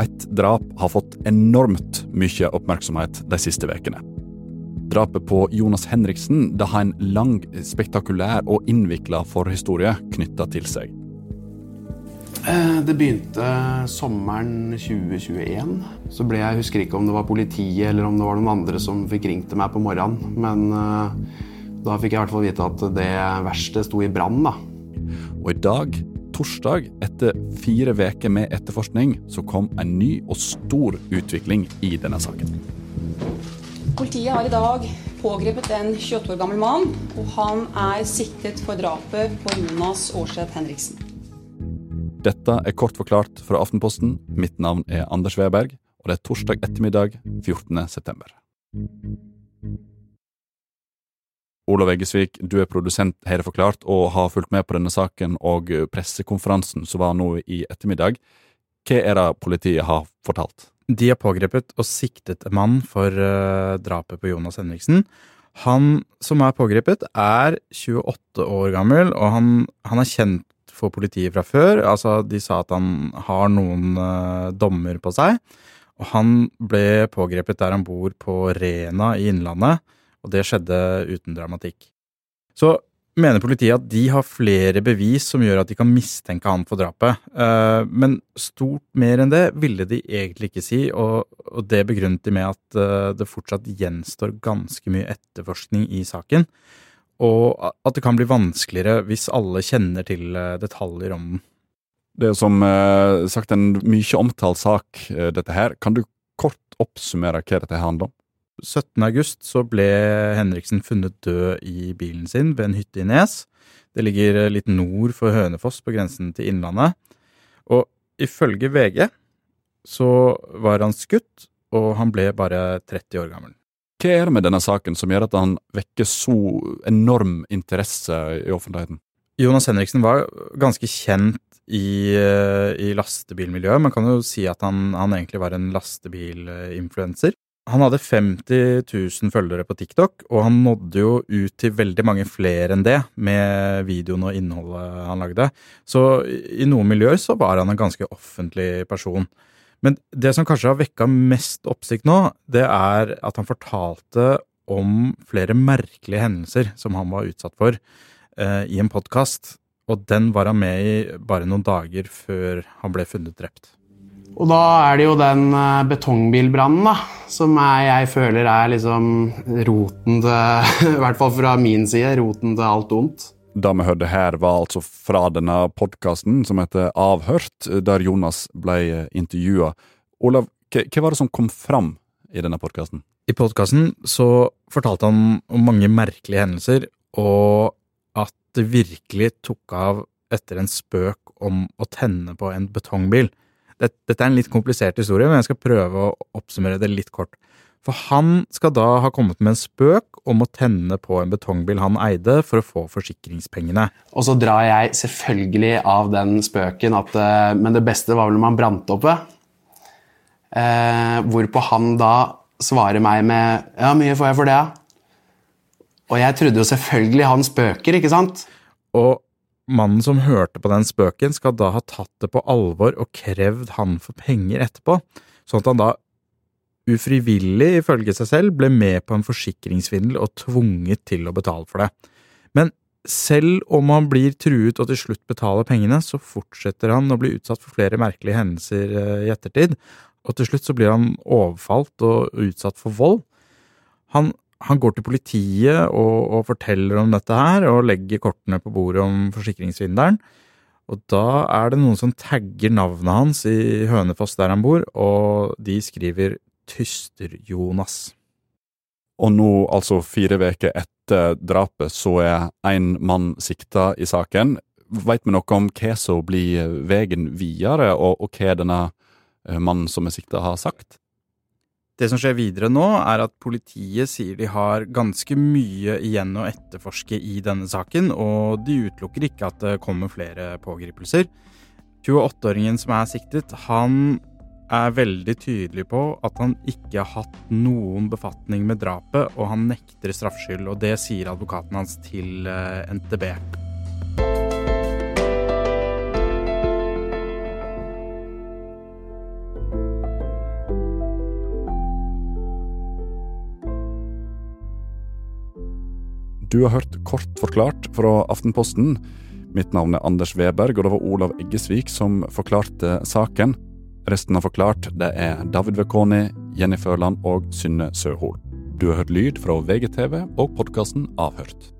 Et drap har fått enormt mye oppmerksomhet de siste ukene. Drapet på Jonas Henriksen det har en lang, spektakulær og innvikla forhistorie knytta til seg. Eh, det begynte sommeren 2021. Så ble jeg husker ikke om det var politiet eller om det var noen andre som fikk ringt til meg på morgenen. Men uh, da fikk jeg i hvert fall vite at det verste sto i brann. Og i dag torsdag, etter fire uker med etterforskning, så kom en ny og stor utvikling i denne saken. Politiet har i dag pågrepet en 28 år gammel mann, og han er siktet for drapet på Jonas Aarseth Henriksen. Dette er kort forklart fra Aftenposten. Mitt navn er Anders Weberg, og det er torsdag ettermiddag 14. september. Olav Eggesvik, du er produsent, har det forklart, og har fulgt med på denne saken og pressekonferansen som var nå i ettermiddag. Hva er det politiet har fortalt? De har pågrepet og siktet en mann for uh, drapet på Jonas Henriksen. Han som er pågrepet, er 28 år gammel, og han, han er kjent for politiet fra før. Altså, de sa at han har noen uh, dommer på seg. Og han ble pågrepet der han bor på Rena i Innlandet og det skjedde uten dramatikk. Så mener politiet at de har flere bevis som gjør at de kan mistenke han for drapet. Eh, men stort mer enn det ville de egentlig ikke si, og det begrunnet de med at eh, det fortsatt gjenstår ganske mye etterforskning i saken, og at det kan bli vanskeligere hvis alle kjenner til eh, detaljer om den. Det er som sagt en mye omtalt sak, dette her. Kan du kort oppsummere hva dette handler om? 17. august så ble Henriksen funnet død i bilen sin ved en hytte i Nes. Det ligger litt nord for Hønefoss, på grensen til Innlandet. Og ifølge VG så var han skutt, og han ble bare 30 år gammel. Hva er det med denne saken som gjør at han vekker så enorm interesse i offentligheten? Jonas Henriksen var ganske kjent i, i lastebilmiljøet. Man kan jo si at han, han egentlig var en lastebilinfluenser. Han hadde 50 000 følgere på TikTok, og han nådde jo ut til veldig mange flere enn det med videoen og innholdet han lagde. Så i noen miljøer så var han en ganske offentlig person. Men det som kanskje har vekka mest oppsikt nå, det er at han fortalte om flere merkelige hendelser som han var utsatt for eh, i en podkast. Og den var han med i bare noen dager før han ble funnet drept. Og da er det jo den eh, betongbilbrannen da, som er, jeg føler er liksom roten til I hvert fall fra min side, roten til alt ondt. Det vi hørte her, var altså fra denne podkasten som heter Avhørt, der Jonas ble intervjua. Olav, hva var det som kom fram i denne podkasten? I podkasten så fortalte han om mange merkelige hendelser, og at det virkelig tok av etter en spøk om å tenne på en betongbil. Dette er en litt komplisert historie, men jeg skal prøve å oppsummere det litt kort. For han skal da ha kommet med en spøk om å tenne på en betongbil han eide for å få forsikringspengene. Og så drar jeg selvfølgelig av den spøken at eh, Men det beste var vel om han brant oppe. Eh, hvorpå han da svarer meg med Ja, mye får jeg for det, ja. Og jeg trodde jo selvfølgelig han spøker, ikke sant? Og Mannen som hørte på den spøken, skal da ha tatt det på alvor og krevd han for penger etterpå, sånn at han da ufrivillig, ifølge seg selv, ble med på en forsikringssvindel og tvunget til å betale for det. Men selv om han blir truet og til slutt betaler pengene, så fortsetter han å bli utsatt for flere merkelige hendelser eh, i ettertid, og til slutt så blir han overfalt og utsatt for vold. Han han går til politiet og, og, forteller om dette her, og legger kortene på bordet om forsikringssvindelen. Og da er det noen som tagger navnet hans i Hønefoss der han bor, og de skriver Tyster-Jonas. Og nå, altså fire uker etter drapet, så er én mann sikta i saken. Veit vi noe om hva som blir veien videre, og, og hva denne eh, mannen som er sikta, har sagt? Det som skjer videre nå, er at politiet sier de har ganske mye igjen å etterforske i denne saken, og de utelukker ikke at det kommer flere pågripelser. 28-åringen som er siktet, han er veldig tydelig på at han ikke har hatt noen befatning med drapet, og han nekter straffskyld, og det sier advokaten hans til eh, NTB. Du har hørt Kort forklart fra Aftenposten. Mitt navn er Anders Weberg, og det var Olav Eggesvik som forklarte saken. Resten av Forklart det er David Vekoni, Jenny Førland og Synne Søhol. Du har hørt lyd fra VGTV og podkasten Avhørt.